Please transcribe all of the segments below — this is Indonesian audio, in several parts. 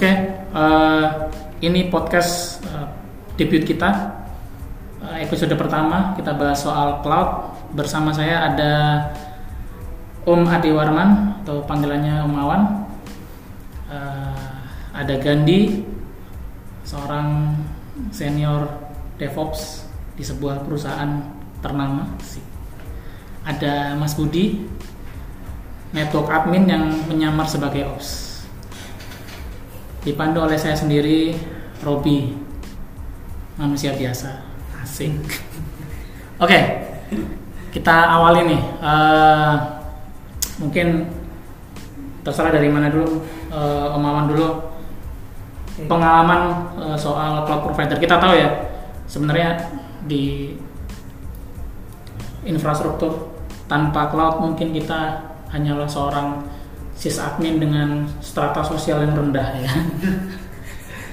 Oke, eh, ini podcast eh, debut kita. Eh, episode pertama kita bahas soal cloud. Bersama saya ada Om Adi Warman atau panggilannya Om Awan. Eh, ada Gandhi, seorang senior DevOps di sebuah perusahaan ternama. Ada Mas Budi, network admin yang menyamar sebagai ops. Dipandu oleh saya sendiri, Robi, manusia biasa, asing. Oke, kita awali nih. Eh, mungkin terserah dari mana dulu, Eh, Om Awan dulu. Pengalaman eh, soal cloud provider, kita tahu ya, sebenarnya di infrastruktur tanpa cloud mungkin kita hanyalah seorang sysadmin dengan strata sosial yang rendah ya.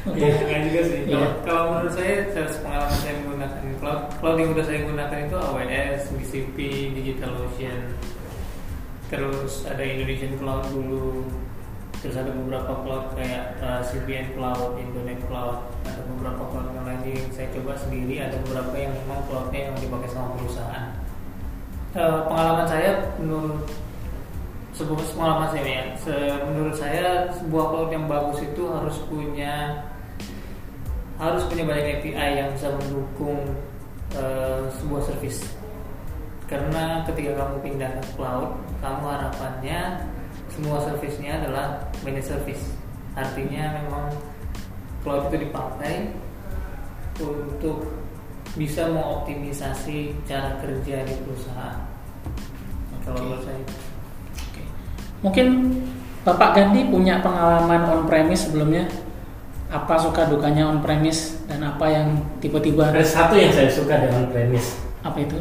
Oke. Iya, enggak juga sih. Kalau, Iya. kalau menurut saya, saya pengalaman saya menggunakan cloud, cloud yang udah saya gunakan itu AWS, GCP, DigitalOcean, terus ada Indonesian Cloud dulu, terus ada beberapa cloud kayak uh, CBN Cloud, Indonet Cloud, ada beberapa cloud yang lain yang saya coba sendiri, ada beberapa yang memang cloudnya yang dipakai sama perusahaan. Eh, pengalaman saya menurut sebuah pengalaman saya ya, se- menurut saya sebuah cloud yang bagus itu harus punya harus punya banyak API yang bisa mendukung eh, sebuah service. Karena ketika kamu pindah ke cloud, kamu harapannya semua servicenya adalah managed service. Artinya memang cloud itu dipakai untuk bisa mengoptimisasi cara kerja di perusahaan. Kalau menurut saya. Mungkin Bapak Gandhi punya pengalaman on premise sebelumnya. Apa suka dukanya on premise dan apa yang tiba-tiba Ada satu yang saya suka dengan premis apa itu?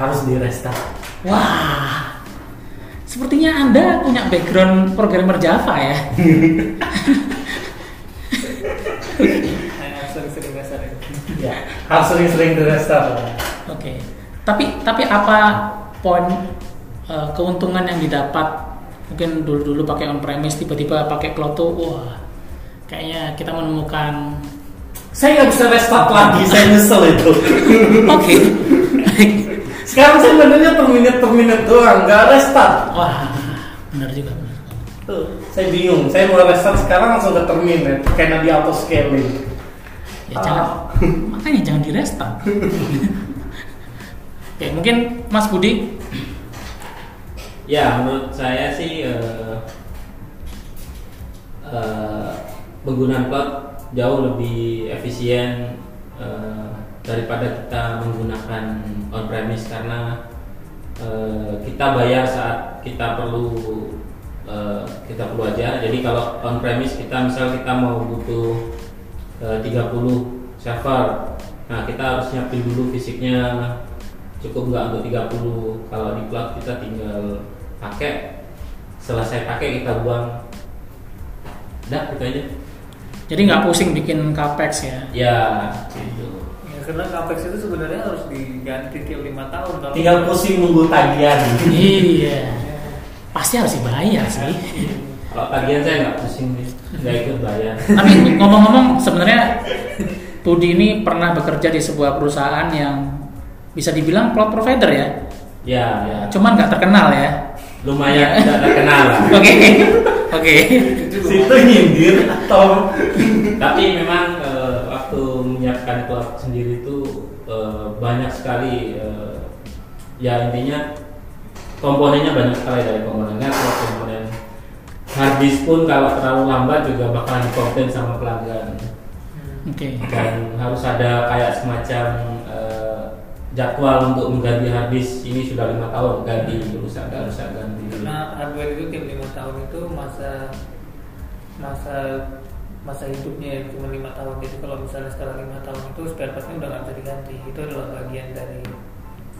harus di restart. Wah. Sepertinya Anda punya background programmer Java ya. Ya, harus sering-sering di restart. Oke. Tapi tapi apa poin eh, keuntungan yang didapat? Mungkin dulu-dulu pakai on premise tiba-tiba pakai cloud tuh wah kayaknya kita menemukan Saya nggak bisa restart lagi, saya nyesel itu. Oke. Sekarang saya benernya per menit doang, nggak restart. Wah, benar juga. benar. Tuh, saya bingung. Saya mau restart sekarang langsung ke terminate karena di auto scaling. Ya jangan makanya jangan di restart. Oke, mungkin Mas Budi Ya, menurut saya sih eh, eh, penggunaan cloud jauh lebih efisien eh, daripada kita menggunakan on premise karena eh, kita bayar saat kita perlu eh, kita perlu aja. Jadi kalau on premise kita misal kita mau butuh eh, 30 server, nah kita harus nyiapin dulu fisiknya cukup nggak untuk 30 kalau di cloud kita tinggal pakai selesai pakai kita buang dah itu aja jadi nggak pusing bikin capex ya. ya gitu Ya, karena capex itu sebenarnya harus diganti tiap lima tahun. Kalau Tinggal pusing nunggu tagihan. iya. Pasti harus dibayar sih. kalau tagihan saya nggak pusing nih nggak ikut bayar Tapi ngomong-ngomong sebenarnya Budi ini pernah bekerja di sebuah perusahaan yang bisa dibilang cloud provider ya. ya ya Cuman nggak terkenal ya. Lumayan Ya. tidak terkenal lah Oke. Oke. Situ nyindir atau tapi memang eh, waktu menyiapkan cloud sendiri itu eh, banyak sekali eh, ya intinya komponennya banyak sekali dari komponen network komponen hard disk pun kalau terlalu lambat juga bakalan dikomplain sama pelanggan Oke. dan harus ada kayak semacam eh, jadwal untuk mengganti hard disk ini sudah lima tahun ganti rusak nggak rusak ganti Karena hardware itu tiap lima tahun itu masa masa masa hidupnya cuma lima tahun. Jadi kalau misalnya setelah lima tahun itu spare partnya udah nggak bisa diganti. Itu adalah bagian dari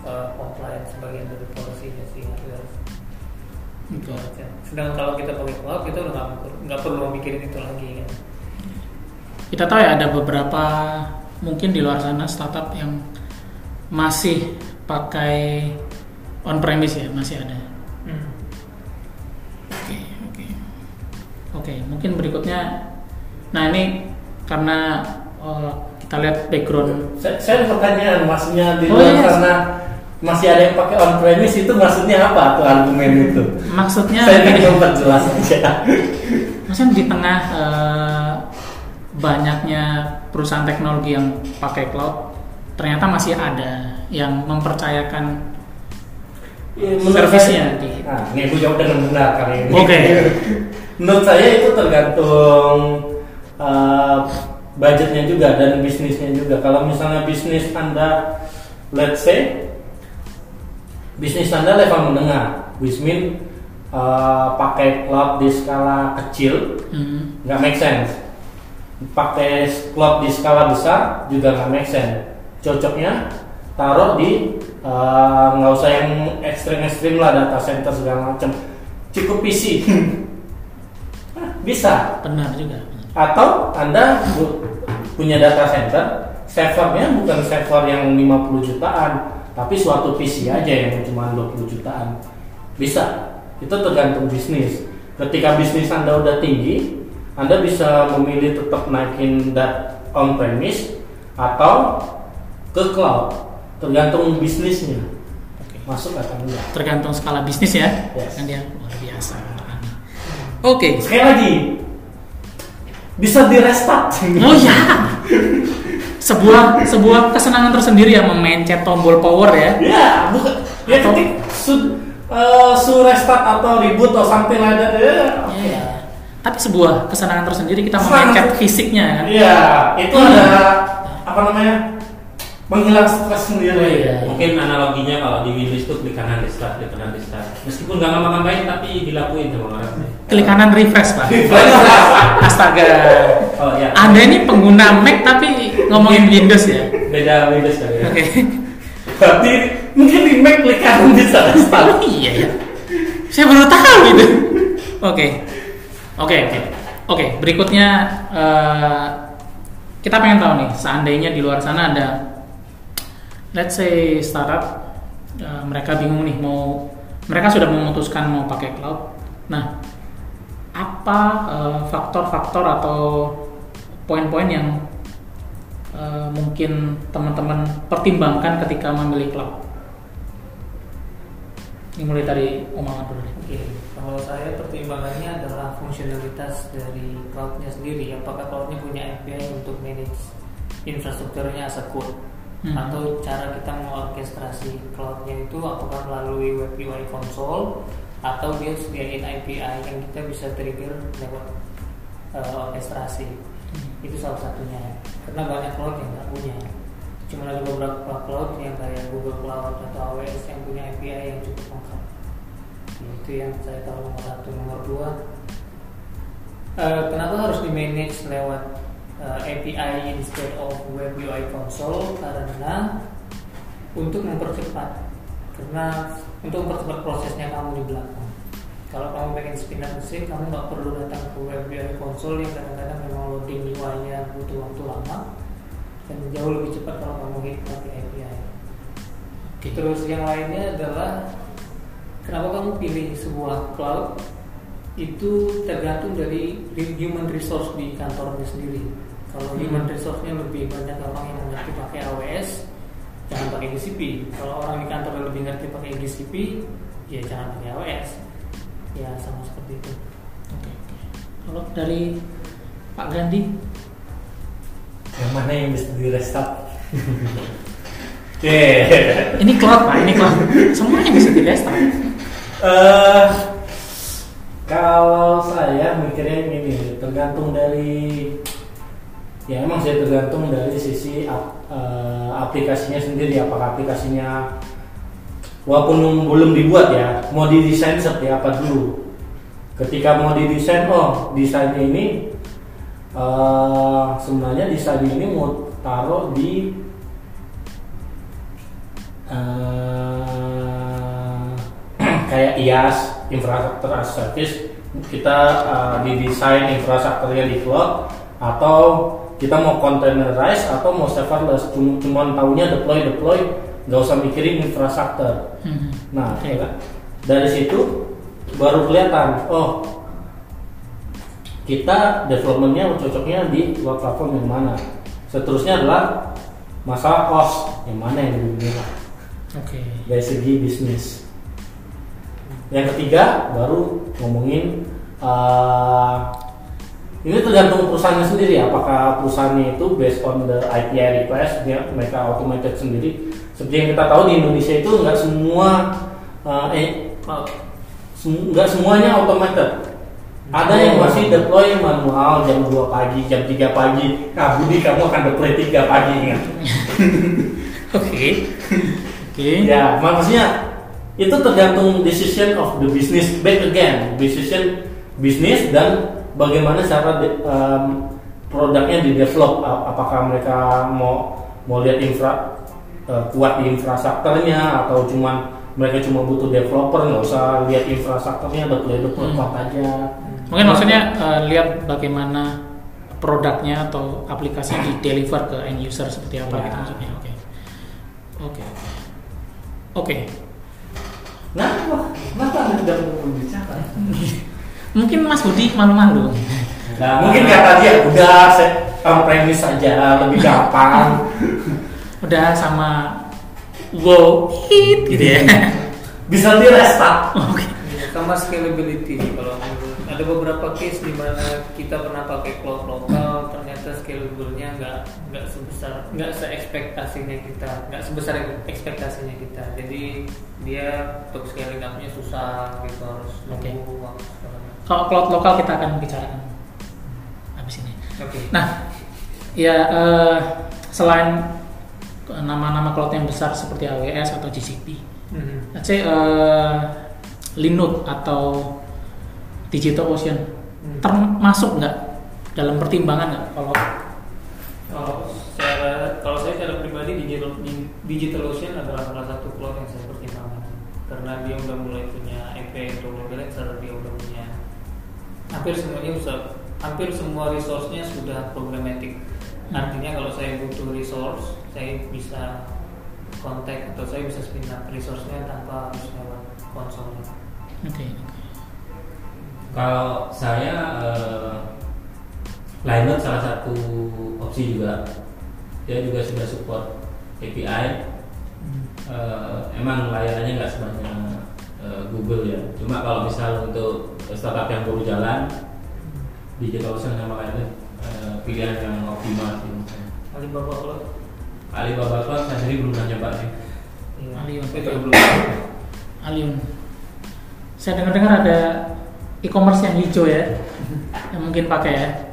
uh, compliance, bagian dari polisinya sih hardware. Itu aja. Sedangkan kalau kita pakai cloud kita udah nggak nggak perlu mikirin itu lagi kan. Kita tahu ya ada beberapa mungkin di luar sana startup yang masih pakai on premise ya masih ada. Hmm. Oke oke. Oke, mungkin berikutnya. Nah ini karena eh, kita lihat background. Saya, saya ada pertanyaan, maksudnya di Oh, luar iya. sana masih ada yang pakai on premise itu maksudnya apa tuh argumen itu? Maksudnya, saya ingin memperjelas aja. maksudnya di tengah eh, banyaknya perusahaan teknologi yang pakai cloud, ternyata masih ada yang mempercayakan Ya, servisnya saya- di. Nah, ini aku jawab dengan benar kali ini. Oke. menurut saya itu tergantung uh, budgetnya juga dan bisnisnya juga. Kalau misalnya bisnis anda, let's say, bisnis anda level menengah, which mean uh, pakai cloud di skala kecil, Hmm, nggak make sense. Pakai cloud di skala besar juga nggak make sense. Cocoknya taruh di uh, nggak usah yang ekstrim-ekstrim lah data center segala macam. Cukup PC. Hah, Bisa. benar juga. Atau Anda bu- punya data center, servernya bukan server yang 50 jutaan, tapi suatu PC aja yang cuma 20 jutaan. Bisa. Itu tergantung bisnis. Ketika bisnis Anda udah tinggi, Anda bisa memilih tetap naikin dat on premise atau ke cloud. Tergantung bisnisnya. Oke. Masuk atau enggak. Tergantung skala bisnis ya. Yes. Kan dia luar biasa. Oke. Sekali lagi, bisa di restart. Oh ya. Sebuah sebuah kesenangan tersendiri yang memencet tombol power ya. Ya, bukan. Ya Atau- ketik su, su restart atau reboot atau something like that. Ya, oke. Iya. Tapi sebuah kesenangan tersendiri kita memencet fisiknya kan. Iya, itu Hmm. ada apa namanya? Menghilang stres sendiri. Iya. Mungkin analoginya kalau di Windows itu klik kanan restart, klik kanan restart. Meskipun nggak ngapa-ngapain tapi dilakuin sama orang. Klik kanan refresh pak. Astaga. Oh ya. Anda ini pengguna Mac tapi ngomongin Windows ya. Beda Windows kali ya. Oke. Berarti mungkin di Mac klik kanan restart. Oh iya ya. Saya baru tahu itu. Oke. Oke oke. Oke, berikutnya eh, kita pengen tahu nih, seandainya di luar sana ada let's say startup eh, mereka bingung nih mau mereka sudah memutuskan mau pakai cloud. Nah, apa eh, faktor-faktor atau poin-poin yang eh, mungkin teman-teman pertimbangkan ketika memilih cloud? Ini mulai dari Om Ahmad dulu. Oke, kalau saya pertimbangannya adalah fungsionalitas dari cloudnya sendiri. Apakah cloudnya punya API untuk manage infrastrukturnya as a code? Hmm. Atau cara kita mengorkestrasi cloudnya itu apakah melalui web UI console atau dia sediain API yang kita bisa trigger lewat uh, orkestrasi. Itu salah satunya. Karena banyak cloud yang nggak punya. Cuma ada beberapa cloud yang kayak Google Cloud atau AWS yang punya API yang cukup lengkap itu yang saya tahu nomor satu nomor dua eh, kenapa harus di manage lewat eh, API instead of web UI console karena untuk mempercepat karena untuk mempercepat prosesnya kamu di belakang. Kalau kamu pengen spin up mesin kamu nggak perlu datang ke web UI console yang kadang-kadang memang loading UI-nya butuh waktu lama dan jauh lebih cepat kalau kamu hit pakai API Oke. Terus yang lainnya adalah kenapa kamu pilih sebuah cloud itu tergantung dari human resource di kantornya sendiri. Kalau Hmm. human resource-nya lebih banyak orang yang mengerti pakai AWS, jangan pakai GCP. Kalau orang di kantor yang lebih ngerti pakai GCP, ya jangan pakai AWS. Ya sama seperti itu. Oke. oke. Kalau dari Pak Gandhi, Yang mana yang bisa di restart? Oke. ini cloud Pak, ini cloud. Semuanya bisa di restart. Eh, kalau saya mikirnya gini, tergantung dari ya emang sih tergantung dari sisi eh, aplikasinya sendiri. Apakah aplikasinya walaupun belum dibuat ya, mau didesain seperti apa dulu. Ketika mau didesain, oh desainnya ini eh, sebenarnya desain ini mau taruh di eh, kayak IaaS infrastruktur as service kita uh, didesain infrastrukturnya di cloud atau kita mau containerize atau mau serverless cuma cuman taunya deploy deploy nggak usah mikirin infrastruktur Hmm. nah Oke. dari situ baru kelihatan oh kita developmentnya cocoknya di cloud platform yang mana. Seterusnya adalah masalah cost yang mana yang lebih murah Oke. dari segi bisnis. Yang ketiga baru ngomongin eh, ini tergantung perusahaannya sendiri apakah perusahaannya itu based on the API request dia mereka automated sendiri seperti yang kita tahu di Indonesia itu nggak semua eh, eh Cloud. sem- nggak semuanya automated ada yang masih deploy manual jam 2 pagi jam 3 pagi nah Budi kamu akan deploy 3 pagi ingat Oke. Oke. Ya, maksudnya itu tergantung decision of the business back again, decision bisnis dan bagaimana cara de- em, produknya di develop. Apakah mereka mau mau lihat infra eh, kuat di infrastrukturnya atau cuman mereka cuma butuh developer nggak usah lihat infrastrukturnya deploy Hmm. cloud aja. Mungkin maksudnya eh, lihat bagaimana produknya atau aplikasinya di deliver ke end user seperti apa Ya. gitu maksudnya. Oke. Oke. Oke. Nah, kenapa anda tidak mau berbicara? Mungkin Mas Budi malu-malu. Nah, Mungkin kata dia udah saya on premise saja lebih gampang. Udah sama wow hit gitu ya. bisa di restart. Oke. Iya, sama scalability kalau ada beberapa case di mana kita pernah pakai cloud lokal ternyata scalable-nya nggak nggak sebesar nggak seekspektasinya kita nggak sebesar ekspektasinya kita jadi dia untuk scaling up-nya susah gitu harus Oke. nunggu waktu. Kalau cloud lokal kita akan bicarakan habis ini. Oke. Nah, ya eh, selain nama-nama cloud yang besar seperti AWS atau GCP, Mhm. let's say eh, Linux atau DigitalOcean Hmm. termasuk nggak dalam pertimbangan nggak kalau Kalau secara kalau saya secara pribadi digital di- DigitalOcean adalah salah satu cloud yang saya pertimbangkan karena dia udah mulai punya API untuk load balancer, dia udah punya hampir semuanya bisa hampir semua resource-nya sudah problematic. Artinya kalau saya butuh resource, saya bisa kontak atau saya bisa spin up resource-nya tanpa harus lewat konsolnya. oke Kalau saya eh, Linux salah satu opsi juga. Dia juga sudah support API. Eh, emang layanannya nggak sebanyak eh, Google ya. Cuma kalau misal untuk startup yang baru jalan, DigitalOcean sama lainnya eh, pilihan yang optimal sih. menurut saya. Alibaba Cloud. Alibaba Cloud saya sendiri belum pernah nyoba sih. Iya. Itu belum. Alion. Saya dengar-dengar ada e-commerce yang hijau ya, yang mungkin pakai ya.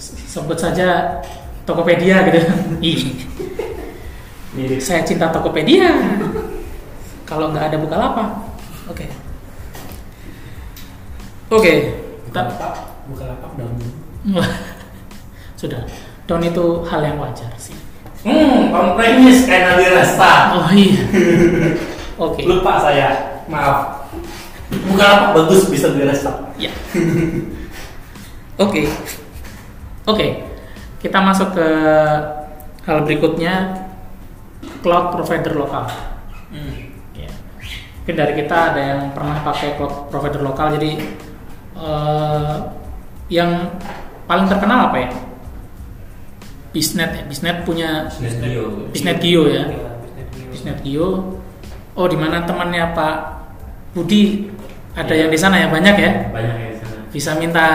Sebut saja Tokopedia gitu. Ih, Mirip. saya cinta Tokopedia. Kalau nggak ada Bukalapak, oke. Oke, kita bukan apa daun. sudah. Down itu hal yang wajar sih. Hmm, on premise karena di restart. Oh iya. Oke. Lupa saya, maaf. Bukan apa bagus bisa di restart. Ya. Oke. Oke. Kita masuk ke hal berikutnya cloud provider lokal. Hmm. Ya. Mungkin dari kita ada yang pernah pakai cloud provider lokal jadi eh, yang paling terkenal apa ya? Bisnet ya. Bisnet punya. Bisnet Gio ya. Iya, Bisnet Gio. Oh, di mana temannya Pak Budi ada yang di sana ya banyak ya? Banyak yang di sana. Bisa minta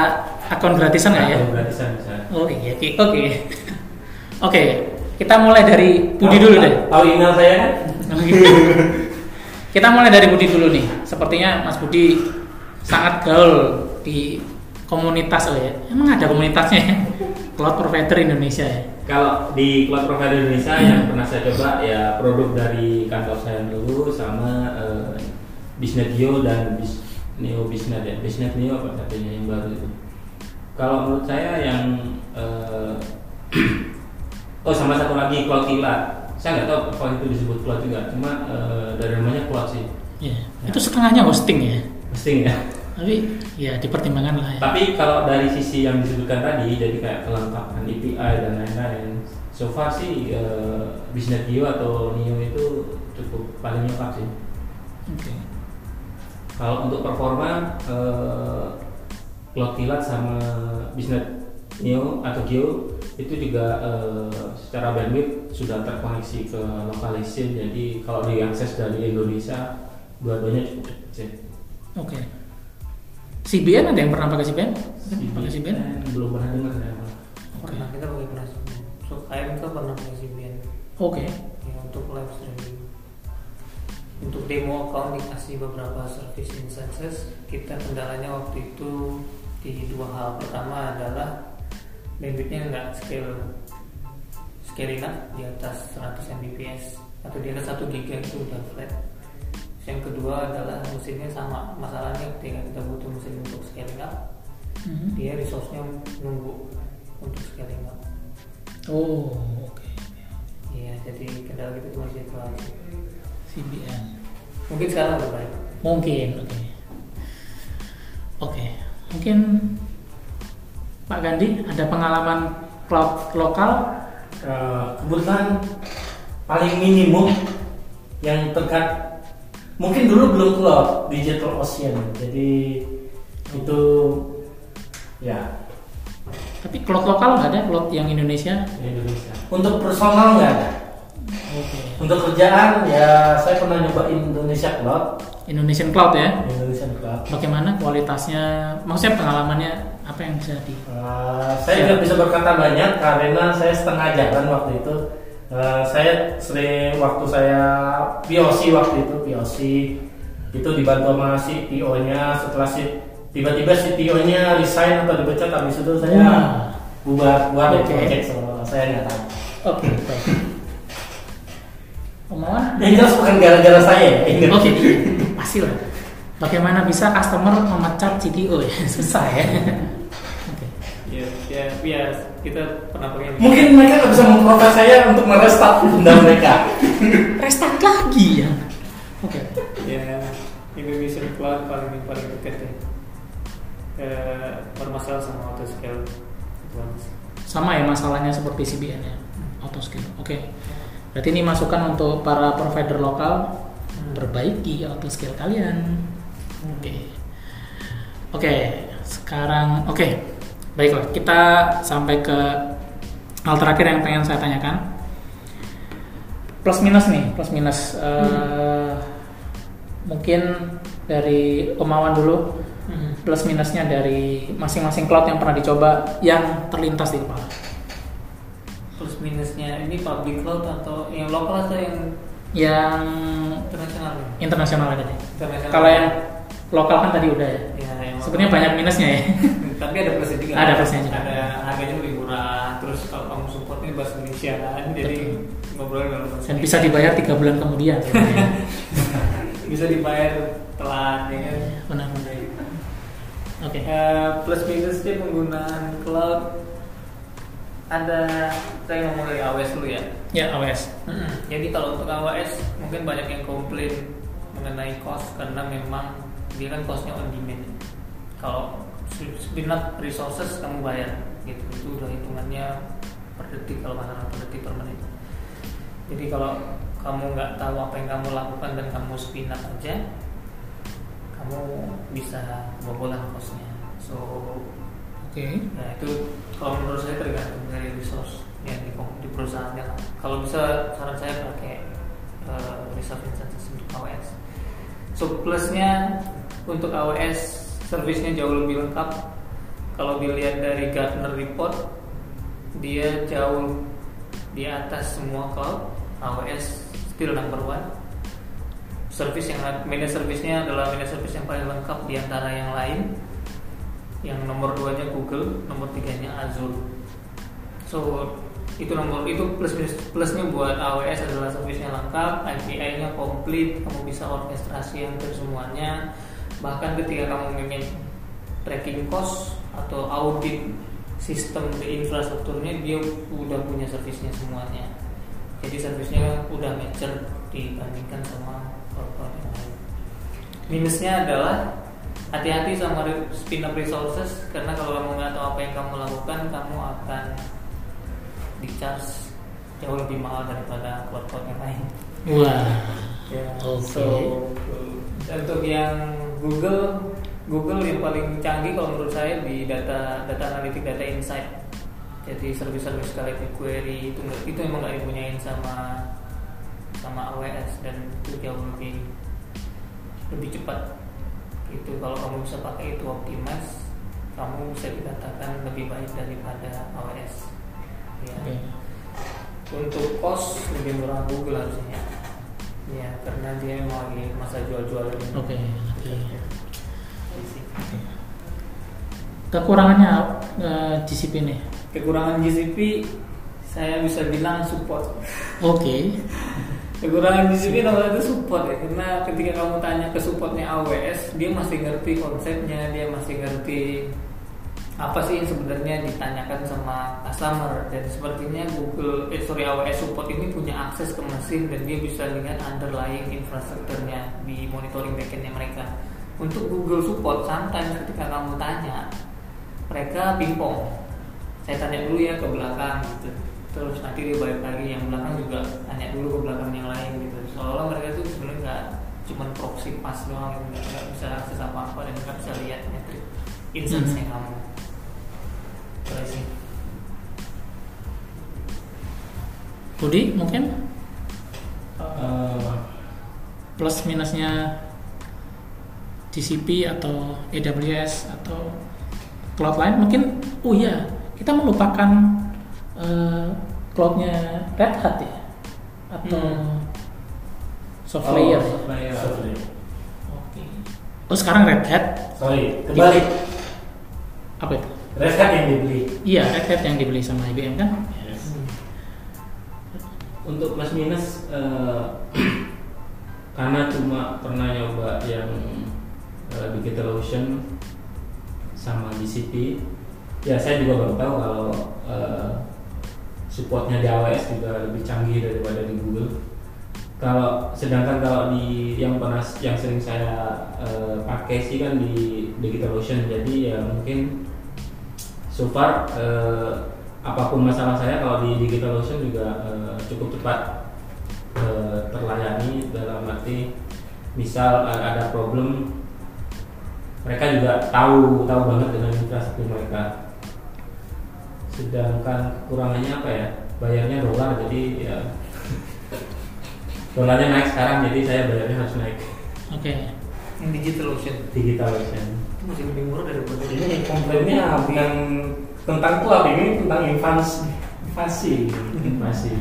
akun gratisan nggak ya? Atau gratisan bisa. Oke, oke, oke. Oke, kita mulai dari Budi dulu deh. Tahu email saya kan? kita mulai dari Budi dulu nih. Sepertinya Mas Budi sangat gaul di komunitas oh ya. Emang ada komunitasnya ya? Cloud Provider Indonesia ya. Kalau di cloud provider Indonesia yang pernah saya coba ya produk dari kantor saya dulu sama eh, Bisnetio dan Bis, Neo Bisnet ya. Bisnet Neo apa satunya yang baru itu. Kalau menurut saya yang eh, oh sama satu lagi cloud kilat. Saya nggak tahu apa itu disebut cloud juga. Cuma eh, dari namanya cloud sih. Ya, itu setengahnya hosting ya. Hosting ya. Tapi ya dipertimbangkan lah ya. Tapi kalau dari sisi yang disebutkan tadi, jadi kayak kelengkapan API dan lain-lain, so far sih uh, Bisnet Geo atau Neo itu cukup paling lengkap sih. Oke. Kalau untuk performa, eh, Cloud Kilat sama Business Neo atau Geo itu juga eh, secara bandwidth sudah terkoneksi ke lokalisasi jadi kalau diakses dari Indonesia dua-duanya cukup cepat sih. Oke. CBN ada yang pernah pakai CBN? Pakai CBN? belum pernah dengar ya Pak. Oke. pernah kita pakai pernah so KMK pernah pakai CBN Oke. ya untuk live streaming untuk demo account dikasih beberapa service instances kita kendalanya waktu itu di dua hal pertama adalah bandwidthnya nggak scale scaling up di atas 100 Mbps atau di atas 1 giga itu udah flat yang kedua adalah mesinnya sama masalahnya ketika kita butuh mesin untuk scaling up Mhm. dia resource-nya nunggu untuk scaling up Oh, oke. iya jadi kendala kita cuma di aja CBN. mungkin sekarang udah baik Mungkin, oke. Oke, mungkin Pak Gandhi ada pengalaman cloud lokal? Eh, kebetulan paling minimum yang terkat mungkin dulu belum cloud digital ocean jadi itu ya Tapi cloud lokal nggak ada cloud yang Indonesia? Indonesia untuk personal nggak ada Oke. untuk kerjaan ya saya pernah nyobain Indonesia Cloud Indonesian Cloud ya? Indonesia Cloud Bagaimana kualitasnya? Maksudnya pengalamannya apa yang bisa di? Eh, saya nggak bisa berkata banyak karena saya setengah jalan waktu itu. Eh, saya sering waktu saya POC waktu itu POC itu dibantu sama si PO-nya setelah si tiba-tiba si PO-nya resign atau dipecat habis itu saya Wah. bubar buat Oke. project seolah saya nggak tahu. Oke, baik. Omongan? Yang jelas bukan gara-gara saya. ya. Oke, pasti lah. Bagaimana bisa customer memecat CTO ya? Susah ya. Oke. ya ya ya kita pernah pakai Mungkin mereka nggak bisa memprotes saya untuk merestart dendam mereka. Restart lagi ya. Oke. ya Indonesian Cloud paling paling dekat ya eh, bermasalah sama aja sih. Sama ya masalahnya seperti CBN ya. Autoscale. Oke. Berarti ini masukan untuk para provider lokal perbaiki autoscale kalian. Oke. Oke, sekarang oke. Baiklah, kita sampai ke hal terakhir yang pengen saya tanyakan. Plus minus nih, plus minus. Eh, Mungkin dari Omawan dulu plus minusnya dari masing-masing cloud yang pernah dicoba yang terlintas di kepala. plus minusnya ini public cloud atau yang lokal atau yang Yang internasional nih? internasional aja deh. Kalau yang lokal kan tadi udah ya. ya, Sebenarnya banyak minusnya ya. tapi ada plusnya juga Ada plusnya juga. ada harganya lebih murah terus kalau kamu supportnya bahasa Indonesia kan jadi ngobrol bahasa Dan bisa dibayar tiga bulan kemudian. bisa dibayar telat ya kan Benar benar. Oke. Eh, plus minusnya penggunaan cloud ada saya ngomong dari AWS dulu ya? Ya AWS. jadi kalau untuk AWS mungkin banyak yang komplain mengenai cost karena memang dia kan costnya on demand. Kalau spin up resources kamu bayar gitu. Itu udah hitungannya per detik kalau masalah per detik per menit. Jadi kalau kamu nggak tahu apa yang kamu lakukan dan kamu spin up aja kamu bisa kebobolan costnya. So Oke. Nah itu kalau menurut saya tergantung dari resource yang di, di perusahaannya. Kalau bisa saran saya pakai uh, resource instances untuk AWS. So plusnya untuk AWS servisnya jauh lebih lengkap. Kalau dilihat dari Gartner report, dia jauh di atas semua cloud. AWS still number one. Service yang managed service-nya adalah managed service yang paling lengkap di antara yang lain yang nomor duanya Google, nomor tiganya Azure. So itu nomor itu plus minus plusnya buat AWS adalah servisnya lengkap, API-nya komplit, kamu bisa orkestrasi hampir semuanya. Bahkan ketika kamu ingin tracking cost atau audit sistem di infrastrukturnya dia udah punya servisnya semuanya. Jadi servisnya udah mature dibandingkan sama cloud yang lain. Minusnya adalah hati-hati sama spin up resources karena kalau kamu nggak tahu apa yang kamu lakukan kamu akan di charge jauh lebih mahal daripada cloud-cloud yang lain. Wah. Ya. So untuk yang Google Google yang paling canggih kalau menurut saya di data data analitik data insight jadi service-service kayak query itu itu emang nggak dipunyain sama sama AWS dan itu jauh lebih lebih cepat itu kalau kamu bisa pakai itu optimize kamu bisa dikatakan lebih baik daripada AWS ya Oke. untuk cost lebih murah Google harusnya ya karena dia memang lagi masa jual-jual Oke, oke. Isi. Kekurangannya eh, GCP nih. kekurangan GCP saya bisa bilang support Oke. Kekurangan GCP nomor satu support ya karena ketika kamu tanya ke supportnya AWS dia masih ngerti konsepnya dia masih ngerti apa sih yang sebenarnya ditanyakan sama customer. Dan sepertinya Google eh sorry AWS support ini punya akses ke mesin dan dia bisa lihat underlying infrastrukturnya di monitoring backendnya mereka. Untuk Google support sometimes ketika kamu tanya mereka pingpong saya tanya dulu ya ke belakang gitu terus nanti dia balik lagi yang belakang juga tanya dulu ke belakang yang lain gitu. Soalnya mereka tuh sebenarnya nggak cuma proxy pass doang gitu. nggak bisa akses apa apa dan nggak bisa lihat metrik instance-nya kamu. Itu sih. Budi mungkin? Eh, plus minusnya GCP atau AWS atau cloud lain? Mungkin oh iya kita melupakan eh, cloudnya Red Hat ya atau Hmm. Softlayer. oh, ya? Softlayer. Softlayer. Oke. Oh sekarang Red Hat Sorry, kembali. apa itu? Red Hat yang dibeli. Iya Red Hat yang dibeli sama IBM kan? Untuk plus minus eh, karena cuma pernah nyoba yang eh, DigitalOcean sama GCP, ya saya juga baru tahu kalau eh, supportnya di AWS juga lebih canggih daripada di Google. Kalau sedangkan kalau di yang pernah yang sering saya eh, pakai sih kan di DigitalOcean, jadi ya mungkin so far eh, apa pun masalah saya kalau di DigitalOcean juga eh, cukup cepat eh, terlayani dalam arti misal eh, ada problem mereka juga tahu tahu banget dengan infrastruktur mereka sedangkan kekurangannya apa ya bayarnya dolar jadi ya dolarnya naik sekarang jadi saya bayarnya harus naik Oke. yang digital ocean DigitalOcean itu masih lebih murah daripada Ini komplainnya bukan tentang cloud ini tentang invasi. Invasi. masih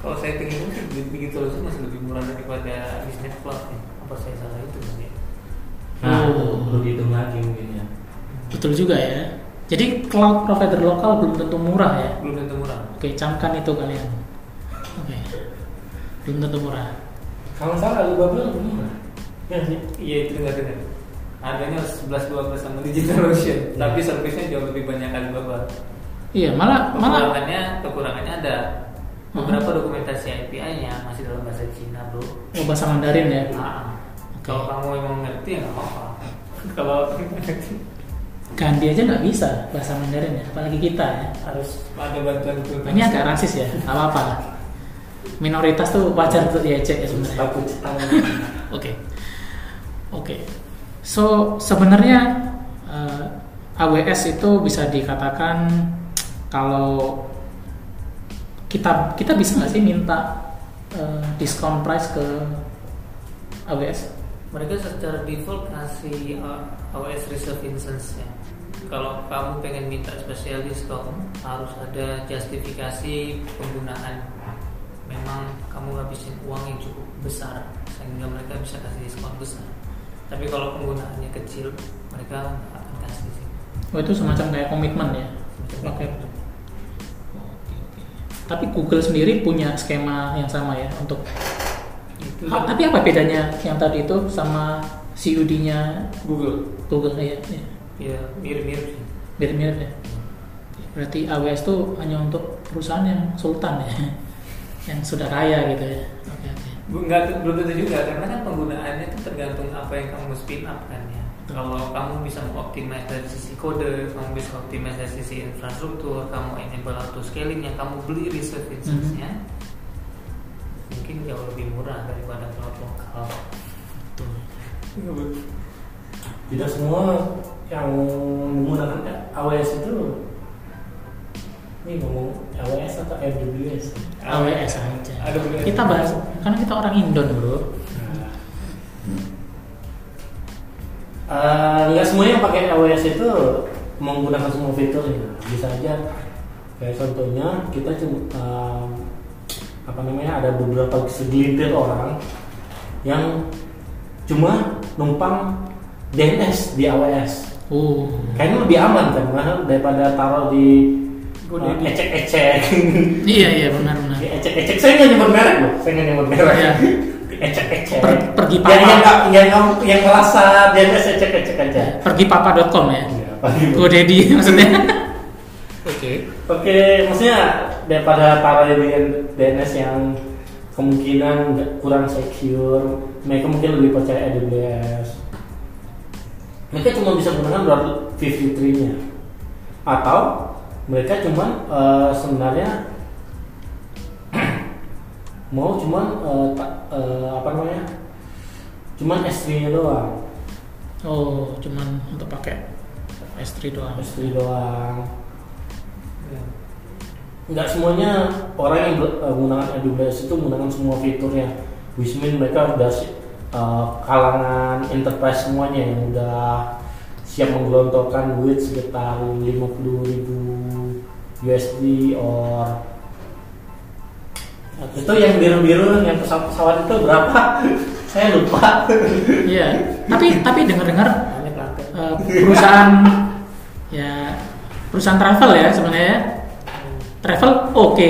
kalau saya tinggi sih digital ocean masih lebih murah daripada business cloud ya. apa saya salah itu kan ya nah Oh. perlu dihitung lagi mungkin ya Betul juga ya. Jadi cloud provider lokal belum tentu murah ya. belum tentu murah Oke, camkan itu kalian. Oke. Belum tentu murah. Kalau salah Alibaba lebih murah. Ya sih. iya itu dengar dengar harganya 11 12 sama digital ocean tapi servicenya jauh lebih banyak kali bapak Iya, malah malah kekurangannya kekurangannya ada beberapa dokumentasi API-nya masih dalam bahasa Cina bro oh, bahasa Mandarin ya. Nah, Oke. kalau kamu emang ngerti ya nggak apa-apa kalau Gandhi aja nggak bisa bahasa Mandarin ya, apalagi kita ya. harus ada bantuan itu Nah, Ini agak rasis ya, nggak apa-apa. Minoritas tuh wajar untuk diejek ya sebenarnya. Oke, oke. So sebenarnya eh, AWS itu bisa dikatakan kalau kita kita bisa nggak sih minta eh, diskon price ke AWS? Mereka secara default kasih uh, AWS reserve instance ya kalau kamu pengen minta special diskon harus ada justifikasi penggunaan memang kamu habisin uang yang cukup besar sehingga mereka bisa kasih diskon besar tapi kalau penggunaannya kecil mereka nggak akan kasih sih Oh itu semacam kayak komitmen ya. Oke. Tapi Google sendiri punya skema yang sama ya untuk. Itu Ah, tapi apa bedanya yang tadi itu sama CUD-nya Google Google ya? ya. ya mirip-mirip Mirip-mirip ya. Berarti AWS itu hanya untuk perusahaan yang sultan ya, yang sudah kaya gitu ya. Oke oke. Bu- Nggak, belum tentu juga karena kan penggunaannya itu tergantung apa yang kamu spin up kan ya. Kalau kamu bisa mengoptimize dari sisi kode, kamu bisa optimize dari sisi infrastruktur, kamu enable auto scaling yang kamu beli reserve instance-nya, mungkin jauh lebih murah daripada cloud lokal. Betul. tidak semua yang menggunakan AWS itu ini ngomong AWS atau AWS AWS aja. AWS. Kita bahas karena kita orang Indon bro. Eh, nggak semuanya yang pakai AWS itu menggunakan semua fiturnya bisa aja kayak contohnya kita cuma eh, apa namanya ada beberapa segelintir orang yang cuma numpang DNS di AWS Uh, kayaknya lebih aman kan Mahal daripada taruh di eh, ecek-ecek iya iya benar benar. Di ecek-ecek saya nggak nyebut merek loh saya nggak nyebut merek Iya. Ecek-ecek Per- pergi papa. yang nggak- yang yang, yang merasa DNS ecek-ecek aja Pergi papa.com ya. Iya, pagi. GoDaddy maksudnya. Oke. Oke, maksudnya daripada di DNS yang kemungkinan kurang secure, mereka mungkin lebih percaya AWS. Mereka cuma bisa menggunakan 53-nya, atau mereka cuma eh, sebenarnya mau cuman eh, ta- eh, apa namanya, cuman S3-nya doang, Oh, cuman untuk pakai S3 doang. S3 doang. Nggak semuanya orang yang eh, menggunakan AWS itu menggunakan semua fiturnya. Wismin mereka udah eh, kalangan enterprise semuanya yang udah siap menggelontorkan duit sekitar 50 ribu USD or itu yang biru-biru yang pesawat-pesawat itu berapa? Saya lupa. Iya. Tapi tapi dengar-dengar eh, perusahaan ya perusahaan travel ya sebenarnya ya. Travel oke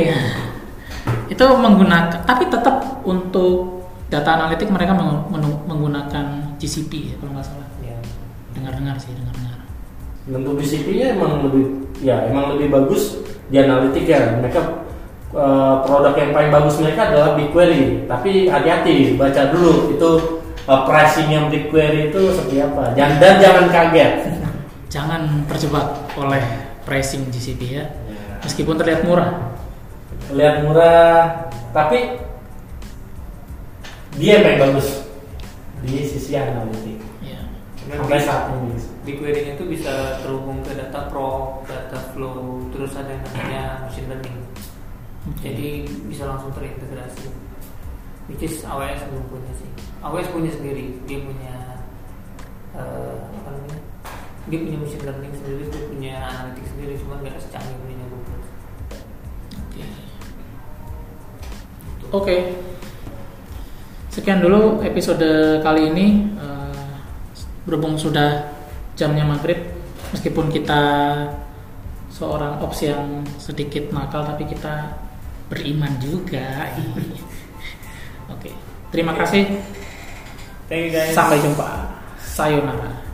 itu menggunakan tapi tetap untuk data analitik mereka menggunakan GCP ya kalau nggak salah Ya. dengar-dengar sih dengar-dengar Untuk BCP-nya emang lebih ya emang lebih bagus di analitik ya. Mereka eh, produk yang paling bagus mereka adalah BigQuery. Tapi hati-hati baca dulu itu eh, pricing yang BigQuery itu seperti apa. Dan, dan jangan kaget. jangan terjebak oleh pricing GCP ya meskipun terlihat murah Lihat murah, tapi dia yang paling bagus di sisi analitik. ya Sampai saat ini. Di query itu bisa terhubung ke data pro, data flow, terus ada yang namanya machine learning. Jadi bisa langsung terintegrasi. Which is AWS belum punya sih. AWS punya sendiri, dia punya eh, apa namanya? Dia punya machine learning sendiri, dia punya analitik sendiri, cuma nggak secanggih punya Oke. Sekian dulu episode kali ini. Eh, berhubung sudah jamnya maghrib, meskipun kita seorang ops yang sedikit nakal, tapi kita beriman juga. Oke. Terima kasih. Thank you guys. Sampai jumpa. Sayonara.